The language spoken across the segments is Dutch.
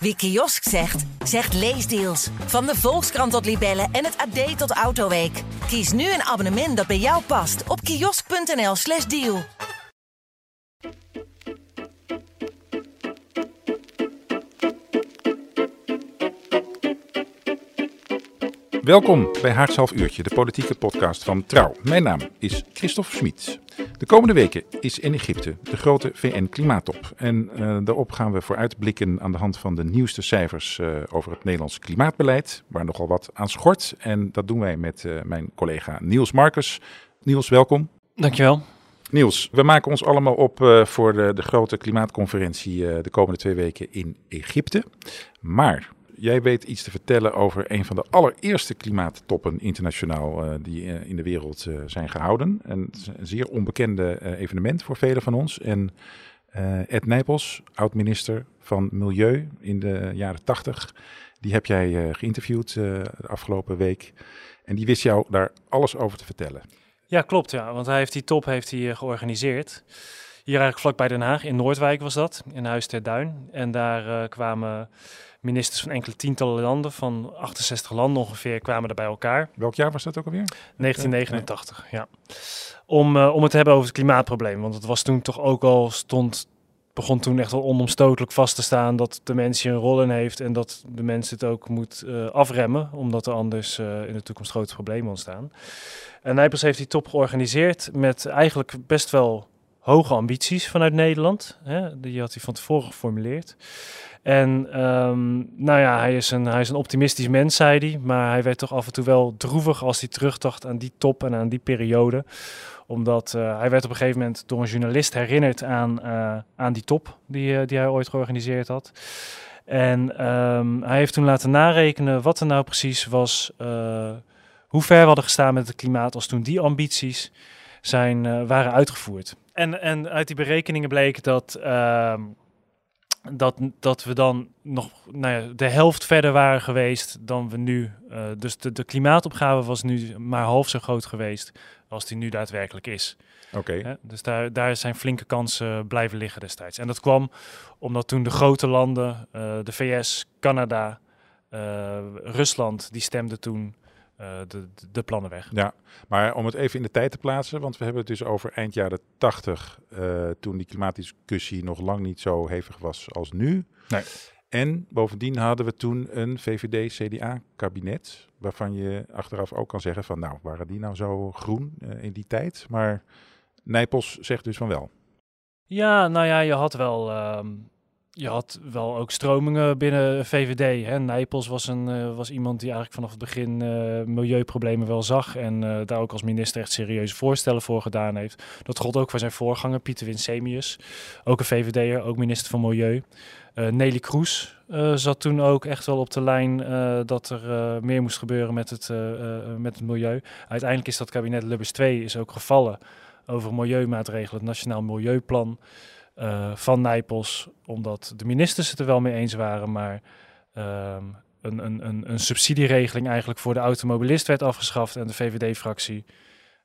Wie kiosk zegt, zegt leesdeals. Van de Volkskrant tot Libellen en het AD tot Autoweek. Kies nu een abonnement dat bij jou past op kiosk.nl/slash deal. Welkom bij Haags Half Uurtje, de politieke podcast van Trouw. Mijn naam is Christophe Schmid. De komende weken is in Egypte de grote VN-klimaattop. En uh, daarop gaan we vooruitblikken aan de hand van de nieuwste cijfers uh, over het Nederlands klimaatbeleid, waar nogal wat aan schort. En dat doen wij met uh, mijn collega Niels Marcus. Niels, welkom. Dankjewel. Niels, we maken ons allemaal op voor de, de, grote klimaatconferentie de komende twee weken in Egypte. Maar jij weet iets te vertellen over een van de allereerste klimaattoppen internationaal uh, die in de wereld zijn gehouden. Een, een zeer onbekende evenement voor velen van ons. En Ed Nijpels, oud-minister van Milieu in de jaren tachtig, die heb jij geïnterviewd de afgelopen week. En die wist jou daar alles over te vertellen. Ja, klopt. Ja, want hij heeft die top heeft hij georganiseerd. Hier eigenlijk vlakbij Den Haag, in Noordwijk was dat, in Huis ter Duin. En daar kwamen ministers van enkele tientallen landen, van 68 landen ongeveer, kwamen er bij elkaar. Welk jaar was dat ook alweer? 1989, nee. ja. Om, uh, om het te hebben over het klimaatprobleem. Want het was toen toch ook al, stond, begon toen echt wel onomstotelijk vast te staan dat de mens hier een rol in heeft en dat de mens het ook moet uh, afremmen, omdat er anders in de toekomst grote problemen ontstaan. En Nijpels heeft die top georganiseerd met eigenlijk best wel hoge ambities vanuit Nederland. Hè? Die had hij van tevoren geformuleerd. En um, nou ja, hij is, een, hij is een optimistisch mens, zei hij. Maar hij werd toch af en toe wel droevig als hij terugdacht aan die top en aan die periode. Omdat uh, hij werd op een gegeven moment door een journalist herinnerd aan, uh, aan die top die, uh, die hij ooit georganiseerd had. En um, hij heeft toen laten narekenen wat er nou precies was hoe ver we hadden gestaan met het klimaat als toen die ambities zijn, waren uitgevoerd. En, en uit die berekeningen bleek dat, uh, dat, dat we dan nog nou ja, de helft verder waren geweest dan we nu. Uh, dus de, de klimaatopgave was nu maar half zo groot geweest als die nu daadwerkelijk is. Oké. Okay. Dus daar, daar zijn flinke kansen blijven liggen destijds. En dat kwam omdat toen de grote landen, uh, de VS, Canada, Rusland, die stemden toen uh, de, de, plannen weg. Ja, maar om het even in de tijd te plaatsen, want we hebben het dus over eind jaren 80, uh, toen die klimaatdiscussie nog lang niet zo hevig was als nu. Nee. En bovendien hadden we toen een VVD-CDA-kabinet, waarvan je achteraf ook kan zeggen van nou, waren die nou zo groen uh, in die tijd? Maar Nijpels zegt dus van wel. Ja, nou ja, je had wel... Uh, je had wel ook stromingen binnen VVD. Hè. Nijpels was, een, uh, was iemand die eigenlijk vanaf het begin uh, milieuproblemen wel zag. En uh, daar ook als minister echt serieuze voorstellen voor gedaan heeft. Dat gold ook voor zijn voorganger, Pieter Winsemius. Ook een VVD'er, ook minister van Milieu. Nelly Kroes zat toen ook echt wel op de lijn dat er meer moest gebeuren met het, met het milieu. Uiteindelijk is dat kabinet Lubbers 2 is ook gevallen over milieumaatregelen, het Nationaal Milieuplan. Uh, van Nijpels, omdat de ministers het er wel mee eens waren, maar um, een, een, een, een, subsidieregeling eigenlijk voor de automobilist werd afgeschaft en de VVD-fractie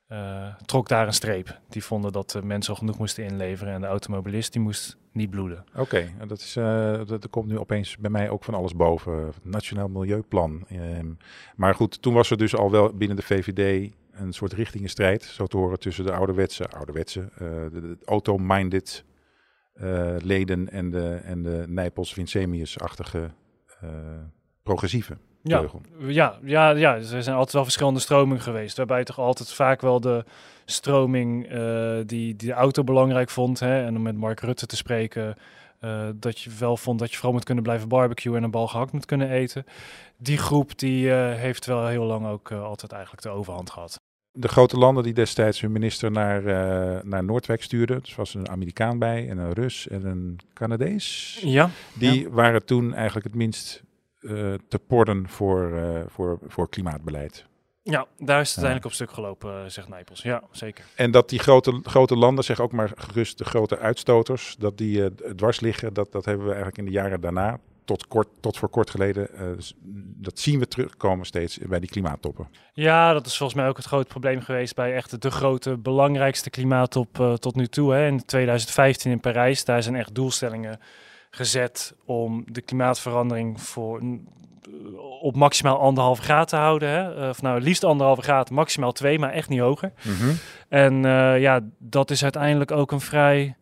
uh, trok daar een streep. Die vonden dat de mensen al genoeg moesten inleveren en de automobilist die moest niet bloeden. Oké, okay, dat, dat, komt nu opeens bij mij ook van alles boven. Nationaal Milieuplan. Um, maar goed, toen was er dus al wel binnen de VVD een soort richtingenstrijd, zo te horen, tussen de ouderwetse, ouderwetse, uh, de, de auto-minded leden en de, en de Nijpels-Vincemius-achtige uh, progressieve ja, ja, ja, ja, er zijn altijd wel verschillende stromingen geweest. Waarbij toch altijd vaak wel de stroming uh, die, die de auto belangrijk vond. Hè, en om met Mark Rutte te spreken. Uh, dat je wel vond dat je vooral moet kunnen blijven barbecuen en een bal gehakt moet kunnen eten. Die groep die uh, heeft wel heel lang ook altijd eigenlijk de overhand gehad de grote landen die destijds hun minister naar, uh, naar Noordwijk stuurden. Dus was een Amerikaan bij en een Rus en een Canadees. Ja. Die ja. waren toen eigenlijk het minst uh, te porden voor, uh, voor, voor klimaatbeleid. Ja, daar is het uiteindelijk op stuk gelopen, zegt Nijpels. Ja, zeker. En dat die grote, grote landen, zeg ook maar gerust de grote uitstoters, dat die dwars liggen, dat, dat hebben we eigenlijk in de jaren daarna, tot, kort, tot voor kort geleden, uh, dat zien we terugkomen steeds bij die klimaattoppen. Ja, dat is volgens mij ook het grote probleem geweest bij echt de grote, belangrijkste klimaattop uh, tot nu toe. Hè. In 2015 in Parijs, daar zijn echt doelstellingen gezet om de klimaatverandering voor op maximaal anderhalve graad te houden. Hè? Of nou, liefst anderhalve graad, maximaal twee, maar echt niet hoger. Mhm. En ja, dat is uiteindelijk ook een vrij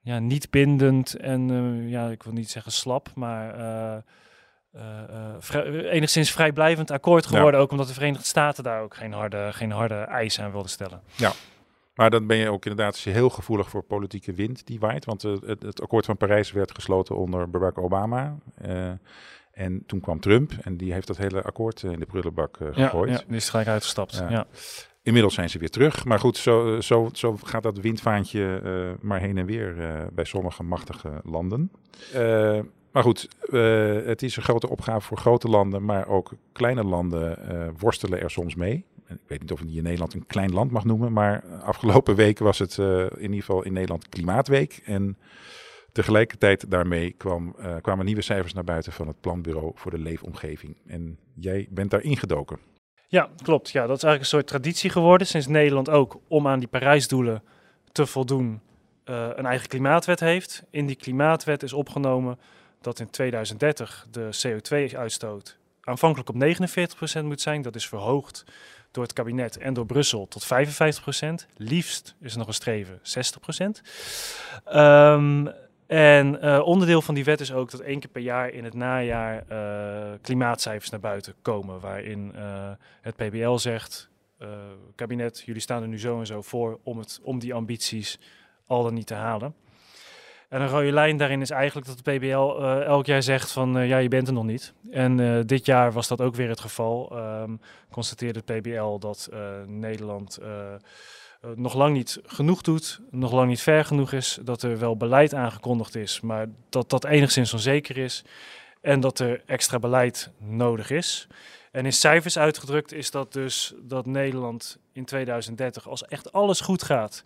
ja, niet bindend en ja, ik wil niet zeggen slap, maar uh, vrij, enigszins vrijblijvend akkoord geworden. Ook omdat de Verenigde Staten daar ook geen harde, geen harde eisen aan wilden stellen. Ja, maar dan ben je ook inderdaad heel gevoelig voor politieke wind die waait. Want het, het, akkoord van Parijs werd gesloten onder Barack Obama. en toen kwam Trump en die heeft dat hele akkoord in de prullenbak gegooid. Ja, ja, die is gelijk uitgestapt. Ja. Inmiddels zijn ze weer terug. Maar goed, zo, zo, zo gaat dat windvaantje maar heen en weer bij sommige machtige landen. Maar goed, het is een grote opgave voor grote landen, maar ook kleine landen worstelen er soms mee. Ik weet niet of je Nederland een klein land mag noemen, maar afgelopen weken was het in ieder geval in Nederland Klimaatweek. En tegelijkertijd daarmee kwam, kwamen nieuwe cijfers naar buiten van het Planbureau voor de Leefomgeving. En jij bent daar ingedoken. Ja, klopt. Ja, dat is eigenlijk een soort traditie geworden sinds Nederland ook om aan die Parijsdoelen te voldoen. een eigen klimaatwet heeft. In die klimaatwet is opgenomen dat in 2030 de CO2-uitstoot aanvankelijk op 49% moet zijn. Dat is verhoogd door het kabinet en door Brussel tot 55%. Liefst is er nog een streven 60%. Um, en uh, onderdeel van die wet is ook dat één keer per jaar in het najaar uh, klimaatcijfers naar buiten komen. Waarin uh, het PBL zegt, kabinet, jullie staan er nu zo en zo voor om, het, om die ambities al dan niet te halen. En een rode lijn daarin is eigenlijk dat de PBL elk jaar zegt van ja, je bent er nog niet. En dit jaar was dat ook weer het geval. Um, constateerde het PBL dat Nederland nog lang niet genoeg doet, nog lang niet ver genoeg is, dat er wel beleid aangekondigd is, maar dat dat enigszins onzeker is en dat er extra beleid nodig is. En in cijfers uitgedrukt is dat dus dat Nederland in 2030, als echt alles goed gaat,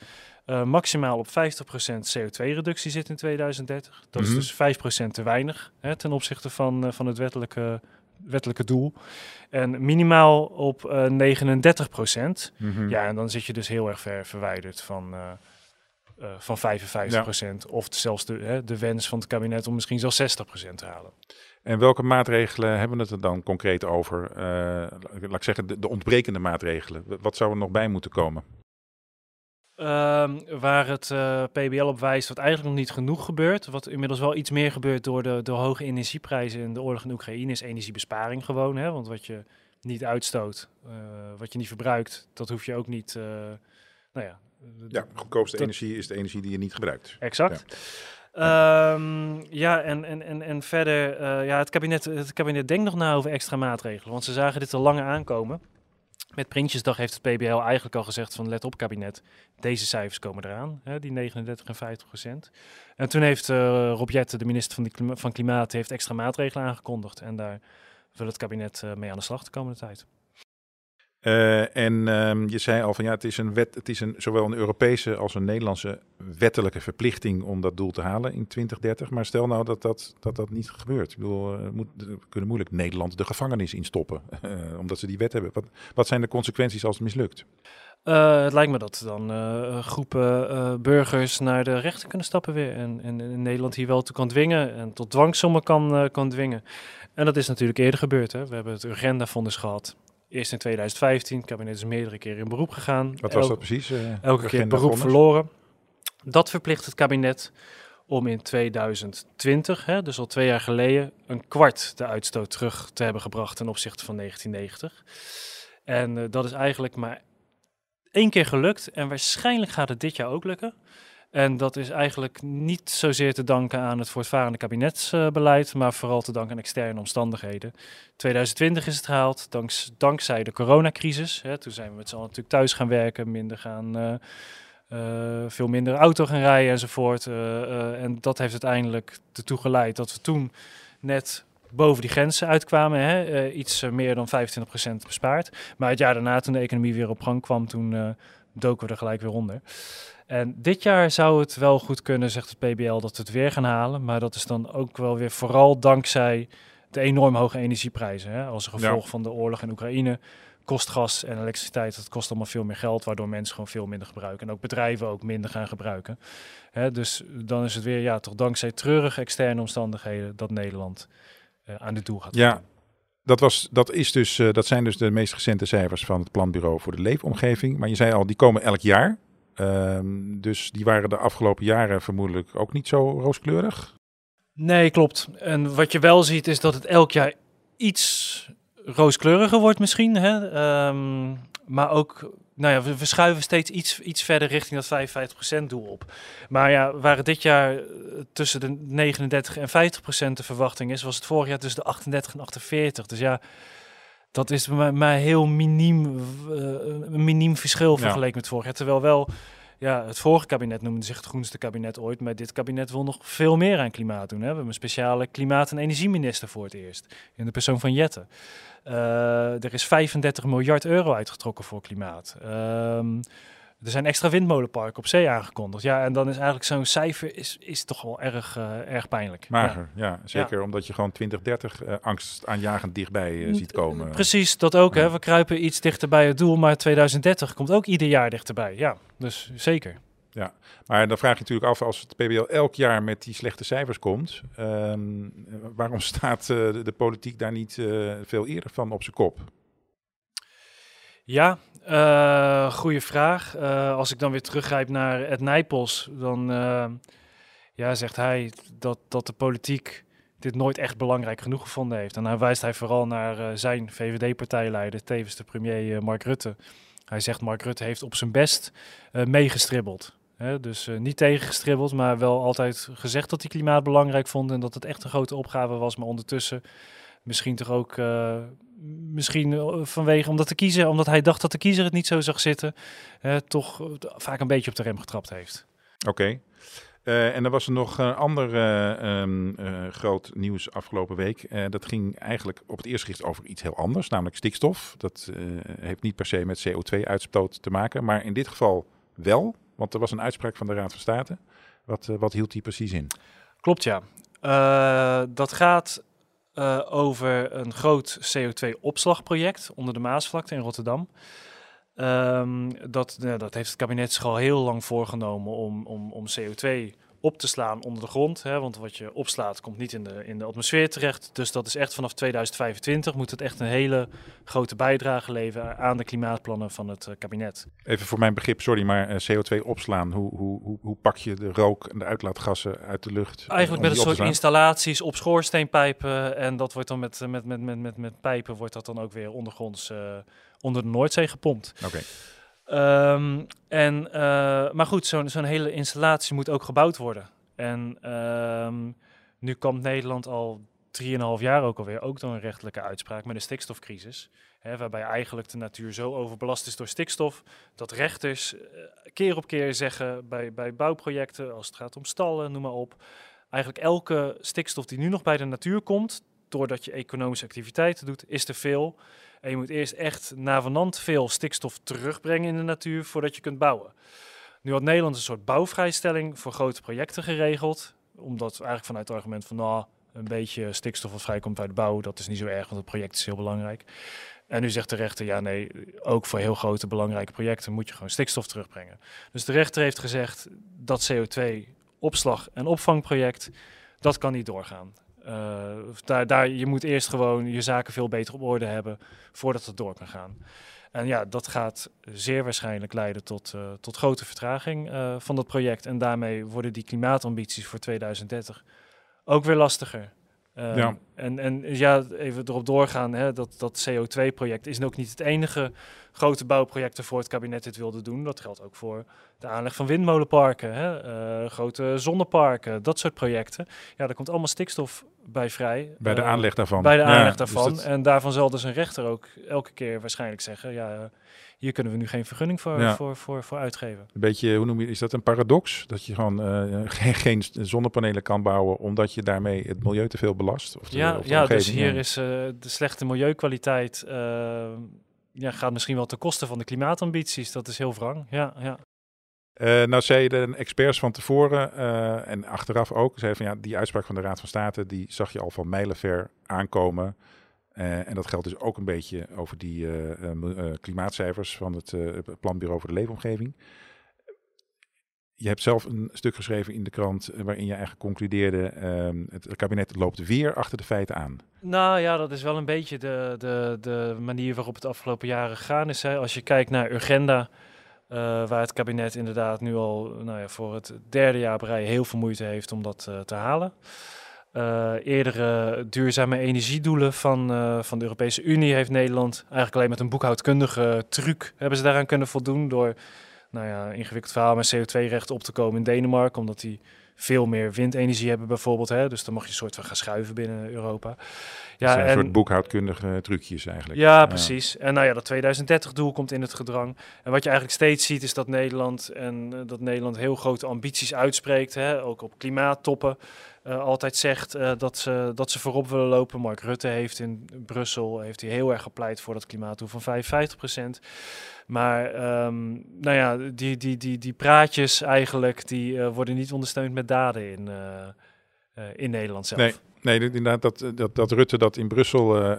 uh, maximaal op 50% CO2-reductie zit in 2030. Dat is dus 5% te weinig hè, ten opzichte van, uh, van het wettelijke, wettelijke doel. En minimaal op uh, 39 procent. Mm -hmm. Ja, en dan zit je dus heel erg ver verwijderd van, uh, van 55 procent. Of zelfs de, hè, de wens van het kabinet om misschien zelfs 60 procent te halen. En welke maatregelen hebben we het er dan concreet over? laat ik zeggen, de, de ontbrekende maatregelen. Wat zou er nog bij moeten komen? Um, waar het uh, PBL op wijst, wat eigenlijk nog niet genoeg gebeurt. Wat inmiddels wel iets meer gebeurt door de, de hoge energieprijzen en de oorlog in Oekraïne, is energiebesparing gewoon. Hè? Want wat je niet uitstoot, uh, wat je niet verbruikt, dat hoef je ook niet. Uh, nou ja, ja, goedkoopste energie is de energie die je niet gebruikt. Exact. Ja. Um, ja, en, en, en, en verder, ja, het kabinet, het kabinet denkt nog na over extra maatregelen. Want ze zagen dit al lang aankomen. Met Prinsjesdag heeft het PBL eigenlijk al gezegd van let op kabinet, deze cijfers komen eraan, hè, die 39 en 50 procent. En toen heeft uh, Rob Jette, de minister van, van Klimaat, heeft extra maatregelen aangekondigd. En daar wil het kabinet uh, mee aan de slag de komende tijd. Uh, en um, je zei al van ja, het is een wet, het is een, zowel een Europese als een Nederlandse wettelijke verplichting om dat doel te halen in 2030. Maar stel nou dat dat, dat, dat niet gebeurt. Ik bedoel, uh, moet, we kunnen moeilijk Nederland de gevangenis instoppen, uh, omdat ze die wet hebben. Wat, wat zijn de consequenties als het mislukt? het lijkt me dat dan groepen burgers naar de rechter kunnen stappen weer. En, en, Nederland hier wel toe kan dwingen en tot dwangsommen kan, kan dwingen. En dat is natuurlijk eerder gebeurd. Hè. We hebben het Urgenda-fonds gehad. Eerst in 2015, het kabinet is meerdere keren in beroep gegaan. Wat was dat precies? Uh, elke keer beroep verloren. Dat verplicht het kabinet om in 2020, hè, dus al twee jaar geleden, een kwart de uitstoot terug te hebben gebracht ten opzichte van 1990. En uh, dat is eigenlijk maar één keer gelukt en waarschijnlijk gaat het dit jaar ook lukken. En dat is eigenlijk niet zozeer te danken aan het voortvarende kabinetsbeleid, maar vooral te danken aan externe omstandigheden. 2020 is het gehaald, dankzij de coronacrisis. Hè, toen zijn we met z'n allen natuurlijk thuis gaan werken, minder gaan, uh, uh, veel minder auto gaan rijden enzovoort. En dat heeft uiteindelijk ertoe geleid dat we toen net boven die grenzen uitkwamen. Hè, iets meer dan 25% bespaard. Maar het jaar daarna, toen de economie weer op gang kwam, toen doken we er gelijk weer onder. En dit jaar zou het wel goed kunnen, zegt het PBL, dat we het weer gaan halen. Maar dat is dan ook wel weer vooral dankzij de enorm hoge energieprijzen. Hè? Als gevolg van de oorlog in Oekraïne kost gas en elektriciteit, dat kost allemaal veel meer geld, waardoor mensen gewoon veel minder gebruiken. En ook bedrijven ook minder gaan gebruiken. Hè, dus dan is het weer, ja, toch dankzij treurige externe omstandigheden dat Nederland uh, aan dit doel gaat. Ja, dat, was, dat, is dus, uh, dat zijn dus de meest recente cijfers van het Planbureau voor de Leefomgeving. Maar je zei al, die komen elk jaar. Um, dus die waren de afgelopen jaren vermoedelijk ook niet zo rooskleurig. Nee, klopt. En wat je wel ziet is dat het elk jaar iets rooskleuriger wordt misschien. Hè? Um, maar ook, nou ja, we, we, schuiven steeds iets, iets verder richting dat 55% doel op. Maar ja, waar het dit jaar eh, tussen de 39 en 50% de verwachting is, was het vorig jaar tussen de 38 en 48. Dus ja, dat is maar, heel miniem, uh, een miniem verschil vergeleken ja. met vorig jaar. Terwijl wel ja, het vorige kabinet noemde zich het groenste kabinet ooit, maar dit kabinet wil nog veel meer aan klimaat doen. Hè. We hebben een speciale klimaat- en energieminister voor het eerst, in de persoon van Jette. Uh, er is 35 miljard euro uitgetrokken voor klimaat. Um, er zijn extra windmolenparken op zee aangekondigd. Ja, en dan is eigenlijk zo'n cijfer is, is toch wel erg, uh, erg pijnlijk. Mager, ja. ja zeker ja. omdat je gewoon 2030 uh, angst aanjagend dichtbij uh, ziet komen. Precies, dat ook. Hè. We kruipen iets dichter bij het doel, maar 2030 komt ook ieder jaar dichterbij. Ja, dus zeker. Ja, maar dan vraag je natuurlijk af, als het PBL elk jaar met die slechte cijfers komt, um, waarom staat de, de, politiek daar niet veel eerder van op zijn kop? Ja, uh, goede vraag. Uh, als ik dan weer teruggrijp naar Ed Nijpels, dan uh, ja, zegt hij dat, dat de politiek dit nooit echt belangrijk genoeg gevonden heeft. En dan wijst hij vooral naar zijn VVD-partijleider, tevens de premier Mark Rutte. Hij zegt Mark Rutte heeft op zijn best meegestribbeld. Hè? Dus niet tegengestribbeld, maar wel altijd gezegd dat hij klimaat belangrijk vond en dat het echt een grote opgave was. Maar ondertussen misschien toch ook misschien eh, vanwege omdat de kiezer, omdat hij dacht dat de kiezer het niet zo zag zitten, uh, toch vaak een beetje op de rem getrapt heeft. Oké. Okay. Uh, en er was er nog een ander um, uh, groot nieuws afgelopen week. Dat ging eigenlijk op het eerste gericht over iets heel anders, namelijk stikstof. Dat heeft niet per se met CO2-uitstoot te maken, maar in dit geval wel, want er was een uitspraak van de Raad van State. Wat, wat hield die precies in? Klopt, ja. dat gaat uh, over een groot CO2-opslagproject onder de Maasvlakte in Rotterdam. Um, dat, dat heeft het kabinet zich al heel lang voorgenomen om, om, om CO2 op te slaan onder de grond. Hè, want wat je opslaat komt niet in de, in de atmosfeer terecht. Dus dat is echt vanaf 2025 moet het echt een hele grote bijdrage leveren aan de klimaatplannen van het uh, kabinet. Even voor mijn begrip, sorry, maar uh, CO2 opslaan, hoe, hoe, hoe, hoe, pak je de rook en de uitlaatgassen uit de lucht? Eigenlijk met een soort installaties op schoorsteenpijpen en dat wordt dan met, met, met, met, met, met pijpen wordt dat dan ook weer ondergronds uh, onder de Noordzee gepompt. Oké. Okay. Um, en, uh, maar goed, zo'n hele installatie moet ook gebouwd worden. En um, nu komt Nederland al 3,5 jaar ook alweer, ook door een rechtelijke uitspraak met een stikstofcrisis. Hè, waarbij eigenlijk de natuur zo overbelast is door stikstof, dat rechters uh, keer op keer zeggen bij, bij bouwprojecten, als het gaat om stallen, noem maar op. Eigenlijk elke stikstof die nu nog bij de natuur komt, doordat je economische activiteiten doet, is te veel. En je moet eerst echt navenant veel stikstof terugbrengen in de natuur voordat je kunt bouwen. Nu had Nederland een soort bouwvrijstelling voor grote projecten geregeld. Omdat eigenlijk vanuit het argument van nou, een beetje stikstof wat vrijkomt bij de bouw, dat is niet zo erg, want het project is heel belangrijk. En nu zegt de rechter, ja nee, ook voor heel grote belangrijke projecten moet je gewoon stikstof terugbrengen. Dus de rechter heeft gezegd dat CO2 opslag- en opvangproject, dat kan niet doorgaan. Uh, daar, daar, je moet eerst gewoon je zaken veel beter op orde hebben voordat het door kan gaan. En ja, dat gaat zeer waarschijnlijk leiden tot, uh, tot grote vertraging uh, van dat project. En daarmee worden die klimaatambities voor 2030 ook weer lastiger. Uh, ja. En, en ja, even erop doorgaan, hè, dat, dat CO2-project is ook niet het enige grote bouwproject voor het kabinet dit wilde doen. Dat geldt ook voor de aanleg van windmolenparken, hè, uh, grote zonneparken, dat soort projecten. Ja, daar komt allemaal stikstof bij vrij. Bij de uh, aanleg daarvan. Bij de aanleg ja, daarvan. Dus dat... En daarvan zal dus een rechter ook elke keer waarschijnlijk zeggen, ja, hier kunnen we nu geen vergunning voor, ja. voor, voor, voor uitgeven. Een beetje, hoe noem je, is dat een paradox? Dat je gewoon uh, geen, geen zonnepanelen kan bouwen omdat je daarmee het milieu te veel belast? Of de, ja, of de ja dus hier is uh, de slechte milieukwaliteit uh, ja, gaat misschien wel ten koste van de klimaatambities. Dat is heel wrang, ja. ja. Uh, nou zeiden de experts van tevoren uh, en achteraf ook, zeiden van ja, die uitspraak van de Raad van State, die zag je al van mijlenver aankomen. Uh, en dat geldt dus ook een beetje over die uh, klimaatcijfers van het Planbureau voor de Leefomgeving. Je hebt zelf een stuk geschreven in de krant waarin je eigenlijk concludeerde: ehm, het kabinet loopt weer achter de feiten aan. Nou ja, dat is wel een beetje de, de, de manier waarop het afgelopen jaren gegaan is. Hè. Als je kijkt naar Urgenda, waar het kabinet inderdaad nu al nou ja, voor het derde jaar brei heel veel moeite heeft om dat te halen. Uh, eerdere duurzame energiedoelen van, uh, van de Europese Unie heeft Nederland eigenlijk alleen met een boekhoudkundige truc hebben ze daaraan kunnen voldoen door nou ja, ingewikkeld verhaal met CO2-rechten op te komen in Denemarken, omdat die veel meer windenergie hebben bijvoorbeeld. Hè? Dus dan mag je een soort van gaan schuiven binnen Europa. Ja, een en, soort boekhoudkundige trucjes eigenlijk. Ja, precies. En nou ja, dat 2030-doel komt in het gedrang. En wat je eigenlijk steeds ziet is dat Nederland en uh, dat Nederland heel grote ambities uitspreekt, hè? ook op klimaattoppen. Uh, altijd zegt uh, dat, ze, dat ze voorop willen lopen. Mark Rutte heeft in Brussel heeft hij heel erg gepleit voor dat klimaatdoel van 55 procent. Maar um, nou ja, die, die, die, die praatjes eigenlijk, die uh, worden niet ondersteund met daden in, in Nederland zelf. Nee, nee inderdaad, dat, dat, dat Rutte dat in Brussel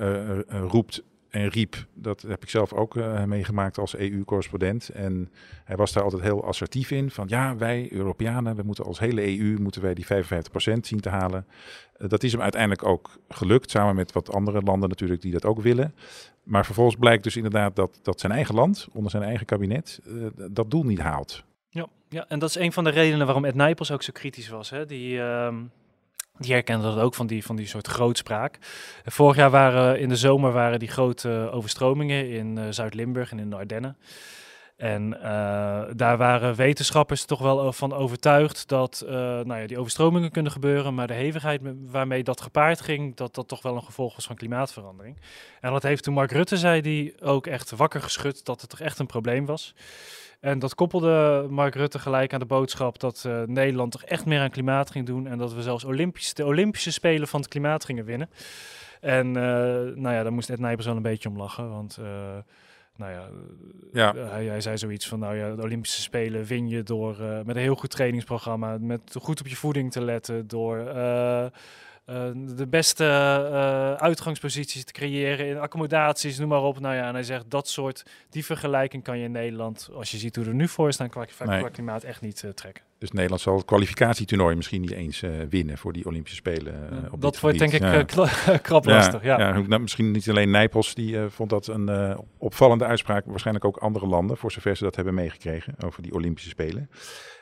roept en riep, dat heb ik zelf ook uh, meegemaakt als EU-correspondent. En hij was daar altijd heel assertief in. Van ja, wij Europeanen, we moeten als hele EU moeten wij die 55% zien te halen. Uh, dat is hem uiteindelijk ook gelukt, samen met wat andere landen natuurlijk die dat ook willen. Maar vervolgens blijkt dus inderdaad dat, dat zijn eigen land, onder zijn eigen kabinet, uh, dat doel niet haalt. Ja, ja, en dat is een van de redenen waarom Ed Nijpels ook zo kritisch was. Hè? Die... Die herkenden dat ook van die, van die soort grootspraak. Vorig jaar waren in de zomer waren die grote overstromingen in uh, Zuid-Limburg en in de Ardennen. En uh, daar waren wetenschappers toch wel van overtuigd dat uh, nou ja, die overstromingen kunnen gebeuren, maar de hevigheid waarmee dat gepaard ging, dat dat toch wel een gevolg was van klimaatverandering. En dat heeft toen Mark Rutte, zei die, ook echt wakker geschud dat het toch echt een probleem was. En dat koppelde Mark Rutte gelijk aan de boodschap dat uh, Nederland toch echt meer aan klimaat ging doen. En dat we zelfs de Olympische Spelen van het klimaat gingen winnen. En nou ja, daar moest Ed Nijpers wel een beetje om lachen. Want nou ja, ja. Hij, hij, zei zoiets van, nou ja, de Olympische Spelen win je door met een heel goed trainingsprogramma, met goed op je voeding te letten, door de beste uh, uitgangsposities te creëren in accommodaties, noem maar op. Nou ja, en hij zegt dat soort, die vergelijking kan je in Nederland, als je ziet hoe er nu voor staan qua, nee. qua klimaat, echt niet uh, trekken. Dus Nederland zal het kwalificatietoernooi misschien niet eens winnen voor die Olympische Spelen. op dat wordt denk ik ja. krap lastig. Ja, ja. Nou, misschien niet alleen Nijpels, die vond dat een opvallende uitspraak. Waarschijnlijk ook andere landen, voor zover ze dat hebben meegekregen over die Olympische Spelen.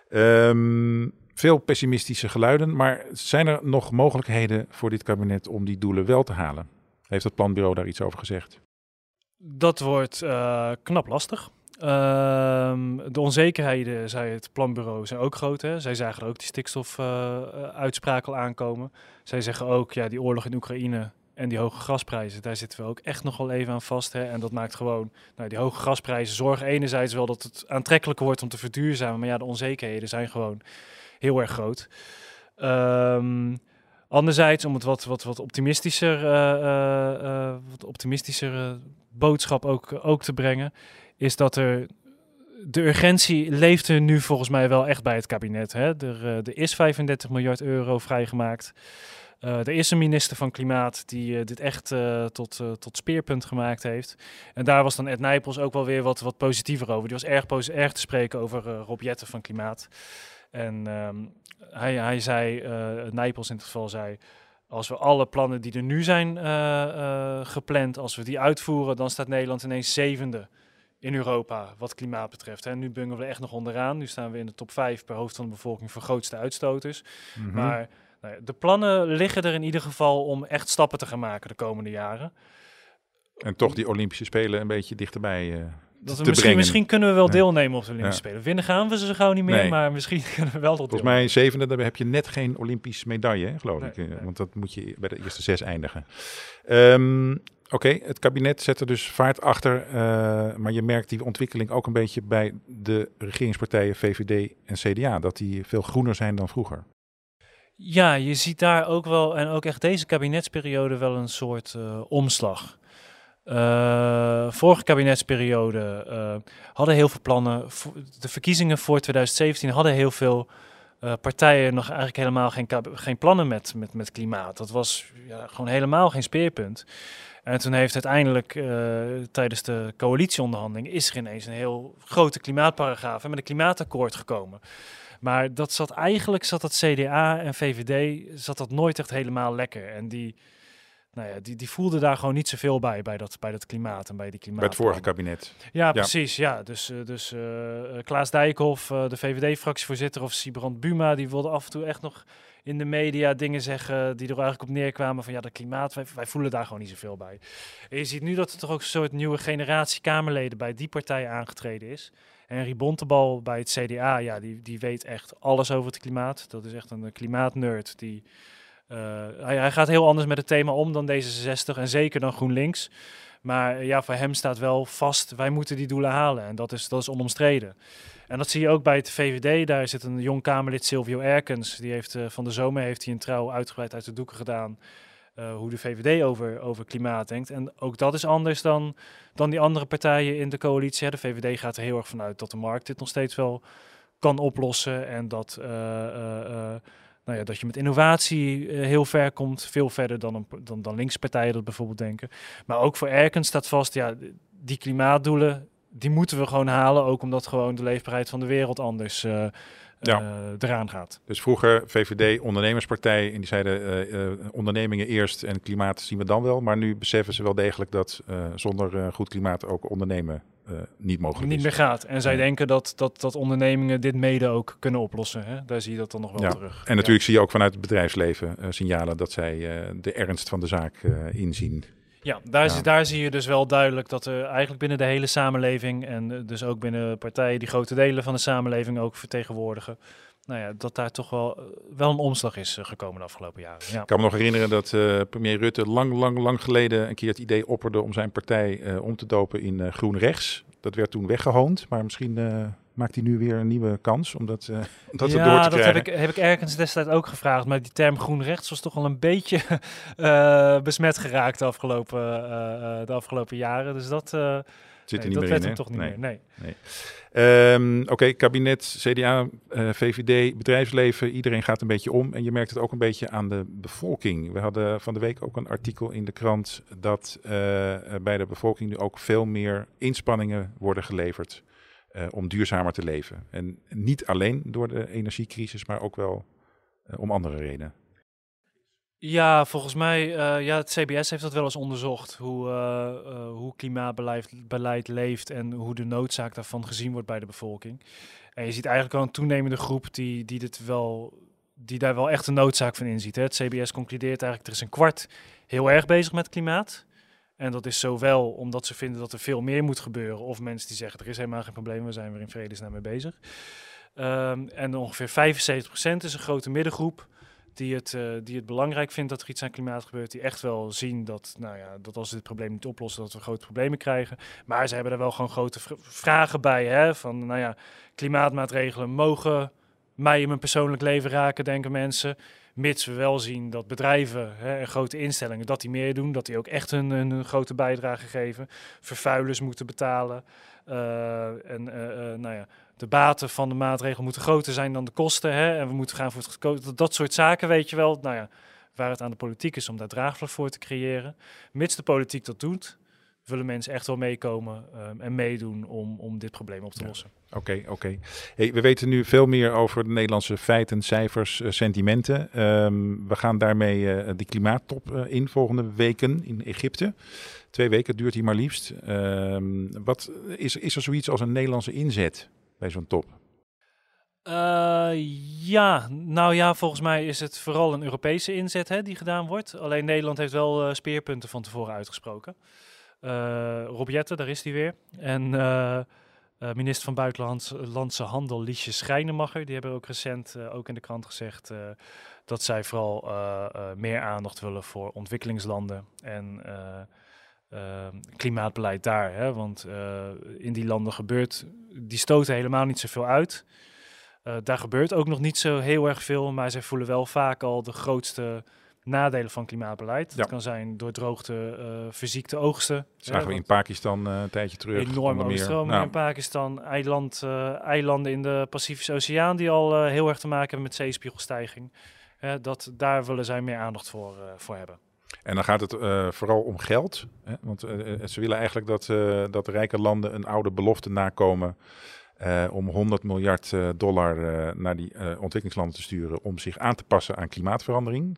Um, veel pessimistische geluiden, maar zijn er nog mogelijkheden voor dit kabinet om die doelen wel te halen? Heeft het planbureau daar iets over gezegd? Dat wordt uh, knap lastig. Uh, de onzekerheden, zei het planbureau, zijn ook groot. Hè? Zij zagen ook die stikstofuitspraak uh, al aankomen. Zij zeggen ook, ja, die oorlog in Oekraïne en die hoge gasprijzen, daar zitten we ook echt nog wel even aan vast. Hè? En dat maakt gewoon, nou, die hoge gasprijzen zorgen enerzijds wel dat het aantrekkelijker wordt om te verduurzamen. Maar ja, de onzekerheden zijn gewoon heel erg groot. Um, anderzijds, om het wat, wat, wat optimistischer, uh, wat optimistischer boodschap ook, ook te brengen, is dat er de urgentie leeft er nu volgens mij wel echt bij het kabinet. Hè? Er, is 35 miljard euro vrijgemaakt. Er is een minister van Klimaat die dit echt tot, tot speerpunt gemaakt heeft. En daar was dan Ed Nijpels ook wel weer wat, wat positiever over. Die was erg, erg te spreken over Rob Jetten van Klimaat. En um, hij, hij zei, uh, Nijpels in het geval zei, als we alle plannen die er nu zijn uh, uh, gepland, als we die uitvoeren, dan staat Nederland ineens zevende in Europa wat klimaat betreft. En nu bungelen we echt nog onderaan. Nu staan we in de top 5 per hoofd van de bevolking voor grootste uitstoters. Mm -hmm. Maar nou ja, de plannen liggen er in ieder geval om echt stappen te gaan maken de komende jaren. En toch die Olympische Spelen een beetje dichterbij uh, dat we misschien, misschien kunnen we wel deelnemen op de Olympische Spelen. Winnen gaan we ze gauw niet meer, maar misschien kunnen we wel tot Volgens mij zevende, daar heb je net geen Olympische medaille, hè, geloof ik. Want dat moet je bij de eerste zes eindigen. Um, Oké, okay, het kabinet zet er dus vaart achter. Uh, maar je merkt die ontwikkeling ook een beetje bij de regeringspartijen VVD en CDA. Dat die veel groener zijn dan vroeger. Ja, je ziet daar ook wel, en ook echt deze kabinetsperiode, wel een soort uh, omslag. Uh, vorige kabinetsperiode uh, hadden heel veel plannen. De verkiezingen voor 2017 hadden heel veel partijen nog eigenlijk helemaal geen, geen plannen met, met, met klimaat. Dat was ja, gewoon helemaal geen speerpunt. En toen heeft uiteindelijk tijdens de coalitieonderhandeling is er ineens een heel grote klimaatparagraaf met een klimaatakkoord gekomen. Maar dat zat eigenlijk, zat dat CDA en VVD, zat dat nooit echt helemaal lekker. En die, nou ja, die, die voelde daar gewoon niet zoveel bij, bij dat, bij dat klimaat en bij die klimaat. Bij het vorige kabinet. Ja, precies. Ja. Dus, uh, dus uh, Klaas Dijkhoff, uh, de VVD-fractievoorzitter of Sibrand Buma, die wilde af en toe echt nog in de media dingen zeggen die er eigenlijk op neerkwamen van ja, dat klimaat, wij, wij voelen daar gewoon niet zoveel bij. En je ziet nu dat er toch ook een soort nieuwe generatie Kamerleden bij die partij aangetreden is. Henry Bontebal bij het CDA, ja, die, die weet echt alles over het klimaat. Dat is echt een klimaatnerd. Die, hij, hij, gaat heel anders met het thema om dan D66 en zeker dan GroenLinks. Maar ja, voor hem staat wel vast, wij moeten die doelen halen. En dat is, dat is onomstreden. En dat zie je ook bij het VVD. Daar zit een jong Kamerlid, Silvio Erkens. Die heeft uh, van de zomer heeft hij een trouw uitgebreid uit de doeken gedaan. Hoe de VVD over, over klimaat denkt. En ook dat is anders dan, dan die andere partijen in de coalitie. De VVD gaat er heel erg vanuit dat de markt dit nog steeds wel kan oplossen. En dat, nou ja, dat je met innovatie heel ver komt. Veel verder dan, een, dan, dan linkse partijen dat bijvoorbeeld denken. Maar ook voor Erkens staat vast, ja, die klimaatdoelen, die moeten we gewoon halen. Ook omdat gewoon de leefbaarheid van de wereld anders ja. Uh, eraan gaat. Dus vroeger VVD, ondernemerspartij, en die zeiden uh, uh, ondernemingen eerst en klimaat zien we dan wel. Maar nu beseffen ze wel degelijk dat zonder goed klimaat ook ondernemen niet mogelijk niet is. meer gaat. En zij denken dat, dat, dat ondernemingen dit mede ook kunnen oplossen. Hè? Daar zie je dat dan nog wel ja. terug. En natuurlijk zie je ook vanuit het bedrijfsleven signalen dat zij de ernst van de zaak inzien. Ja, daar, ja. daar zie je dus wel duidelijk dat er eigenlijk binnen de hele samenleving en dus ook binnen partijen die grote delen van de samenleving ook vertegenwoordigen, nou ja, dat daar toch wel, wel een omslag is gekomen de afgelopen jaren. Ja. Ik kan me nog herinneren dat uh, premier Rutte lang, lang, lang geleden een keer het idee opperde om zijn partij uh, om te dopen in uh, groen rechts. Dat werd toen weggehoond, maar misschien maakt hij nu weer een nieuwe kans om dat, uh, om dat ja, door te dat krijgen. heb ik, heb ik ergens destijds ook gevraagd. Maar die term groen rechts was toch al een beetje uh, besmet geraakt de afgelopen, uh, de afgelopen jaren. Dus dat, Zit er nee, niet dat meer werd in, hem toch niet nee. meer. Nee. nee. Um, Oké, okay, kabinet, CDA, VVD, bedrijfsleven, iedereen gaat een beetje om. En je merkt het ook een beetje aan de bevolking. We hadden van de week ook een artikel in de krant dat bij de bevolking nu ook veel meer inspanningen worden geleverd. Uh, om duurzamer te leven. En niet alleen door de energiecrisis, maar ook wel uh, om andere redenen. Ja, volgens mij, uh, ja, het CBS heeft dat wel eens onderzocht, hoe, hoe klimaatbeleid beleid leeft en hoe de noodzaak daarvan gezien wordt bij de bevolking. En je ziet eigenlijk wel een toenemende groep die, die, dit wel, die daar wel echt een noodzaak van inziet. Hè. Het CBS concludeert eigenlijk, er is een kwart heel erg bezig met klimaat. En dat is zowel omdat ze vinden dat er veel meer moet gebeuren, of mensen die zeggen er is helemaal geen probleem, we zijn weer in vredesnaam mee bezig. Um, en ongeveer 75% is een grote middengroep die het, uh, die het belangrijk vindt dat er iets aan klimaat gebeurt, die echt wel zien dat, nou ja, dat als we dit probleem niet oplossen, dat we grote problemen krijgen. Maar ze hebben er wel gewoon grote vr vragen bij, hè, van, nou ja, klimaatmaatregelen mogen mij in mijn persoonlijk leven raken, denken mensen. Mits we wel zien dat bedrijven hè, en grote instellingen dat die meer doen, dat die ook echt een grote bijdrage geven. Vervuilers moeten betalen. Uh, en uh, uh, nou ja, de baten van de maatregel moeten groter zijn dan de kosten. Hè, en we moeten gaan voor het goedkoop. Dat soort zaken, weet je wel. Nou ja, waar het aan de politiek is om daar draagvlak voor te creëren. Mits de politiek dat doet, willen mensen echt wel meekomen um, en meedoen om, om dit probleem op te lossen. Oké, oké. Okay. Hey, we weten nu veel meer over de Nederlandse feiten, cijfers, uh, sentimenten. Um, we gaan daarmee uh, die klimaattop uh, in volgende weken in Egypte. Twee weken duurt die maar liefst. Um, wat, is, is er zoiets als een Nederlandse inzet bij zo'n top? Uh, ja, nou ja, volgens mij is het vooral een Europese inzet hè, die gedaan wordt. Alleen Nederland heeft wel uh, speerpunten van tevoren uitgesproken. Uh, Rob Jetten, daar is hij weer. En uh, uh, minister van Buitenlandse Handel, Liesje Schrijnemacher, die hebben ook recent ook in de krant gezegd dat zij vooral meer aandacht willen voor ontwikkelingslanden en klimaatbeleid daar. Hè? Want in die landen gebeurt, die stoten helemaal niet zoveel uit. daar gebeurt ook nog niet zo heel erg veel, maar zij voelen wel vaak al de grootste nadelen van klimaatbeleid. Ja. Dat kan zijn door droogte, uh, verziekte oogsten. Zagen we in Pakistan uh, een tijdje terug. Enorme overstromingen nou. in Pakistan. Eiland, uh, eilanden in de Pacifische Oceaan die al heel erg te maken hebben met zeespiegelstijging. dat, daar willen zij meer aandacht voor, voor hebben. En dan gaat het vooral om geld. Hè? Want ze willen eigenlijk dat, dat rijke landen een oude belofte nakomen. om 100 miljard dollar naar die ontwikkelingslanden te sturen. om zich aan te passen aan klimaatverandering.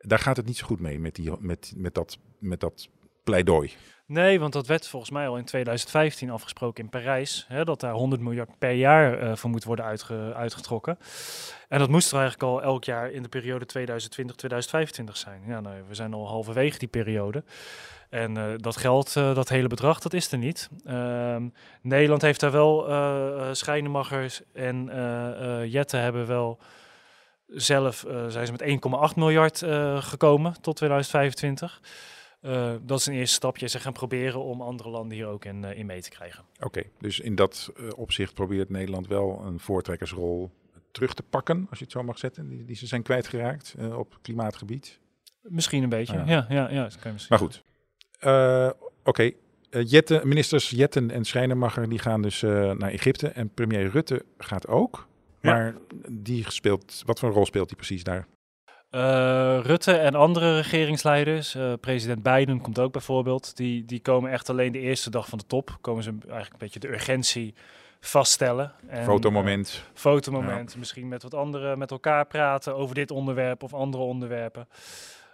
Daar gaat het niet zo goed mee met, die, met, met, dat, met dat pleidooi. Nee, want dat werd volgens mij al in 2015 afgesproken in Parijs. Hè, dat daar 100 miljard per jaar uh, voor moet worden uitge, uitgetrokken. En dat moest er eigenlijk al elk jaar in de periode 2020-2025 zijn. Ja, nou, we zijn al halverwege die periode. En uh, dat geld, uh, dat hele bedrag, dat is er niet. Ehm, Nederland heeft daar wel, Schijnemaggers en Jette hebben wel zelf, zijn ze met 1,8 miljard gekomen tot 2025. Uh, dat is een eerste stapje. Ze gaan proberen om andere landen hier ook in, uh, in mee te krijgen. Oké, okay, dus in dat uh, opzicht probeert Nederland wel een voortrekkersrol terug te pakken, als je het zo mag zetten, die, die ze zijn kwijtgeraakt op klimaatgebied. Misschien een beetje, ja, ja, ja. ja kan maar goed. Oké, okay. Jetten, ministers Jetten en Schrijnemacher die gaan dus naar Egypte en premier Rutte gaat ook. Maar ja. die speelt, wat voor een rol speelt hij precies daar? Uh, Rutte en andere regeringsleiders, uh, president Biden komt ook bijvoorbeeld, die, die komen echt alleen de eerste dag van de top. Komen ze eigenlijk een beetje de urgentie vaststellen. En, fotomoment. Uh, fotomoment. Ja. Misschien met wat anderen met elkaar praten over dit onderwerp of andere onderwerpen.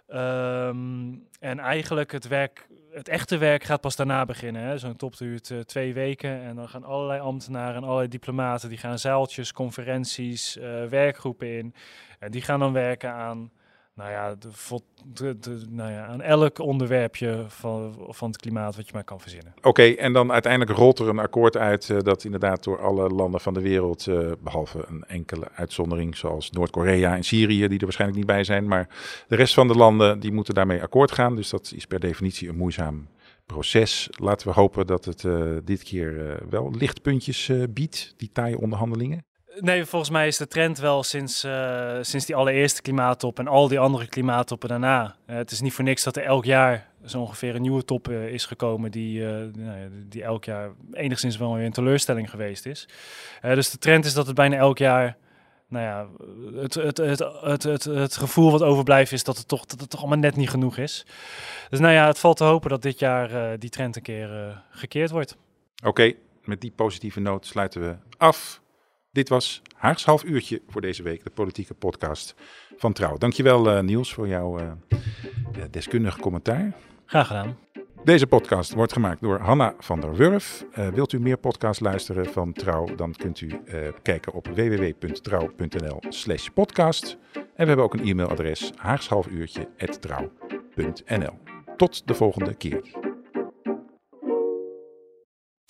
Um, en eigenlijk het werk, het echte werk gaat pas daarna beginnen. Zo'n top duurt uh, twee weken en dan gaan allerlei ambtenaren en allerlei diplomaten, die gaan zaaltjes, conferenties, uh, werkgroepen in. En die gaan dan werken aan, nou ja, de, nou ja, aan elk onderwerpje van, van het klimaat wat je maar kan verzinnen. Oké, en dan uiteindelijk rolt er een akkoord uit uh, dat inderdaad door alle landen van de wereld, uh, behalve een enkele uitzondering zoals Noord-Korea en Syrië, die er waarschijnlijk niet bij zijn, maar de rest van de landen die moeten daarmee akkoord gaan. Dus dat is per definitie een moeizaam proces. Laten we hopen dat het uh, dit keer wel lichtpuntjes biedt, die taaie onderhandelingen. Nee, volgens mij is de trend wel sinds, uh, sinds die allereerste klimaattop en al die andere klimaattoppen daarna. Uh, het is niet voor niks dat er elk jaar zo ongeveer een nieuwe top uh, is gekomen die, nou die elk jaar enigszins wel weer een teleurstelling geweest is. dus de trend is dat het bijna elk jaar, nou ja, het, het, het, het, het, het gevoel wat overblijft is dat het, toch, dat het toch allemaal net niet genoeg is. Dus nou ja, het valt te hopen dat dit jaar die trend een keer gekeerd wordt. Oké, met die positieve noot sluiten we af. Dit was Haags half uurtje voor deze week, de politieke podcast van Trouw. Dankjewel uh, Niels voor jouw uh, deskundige commentaar. Graag gedaan. Deze podcast wordt gemaakt door Hanna van der Wurf. Uh, wilt u meer podcasts luisteren van Trouw, dan kunt u kijken op www.trouw.nl slash podcast. En we hebben ook een e-mailadres haagshalfuurtje.trouw.nl. Tot de volgende keer.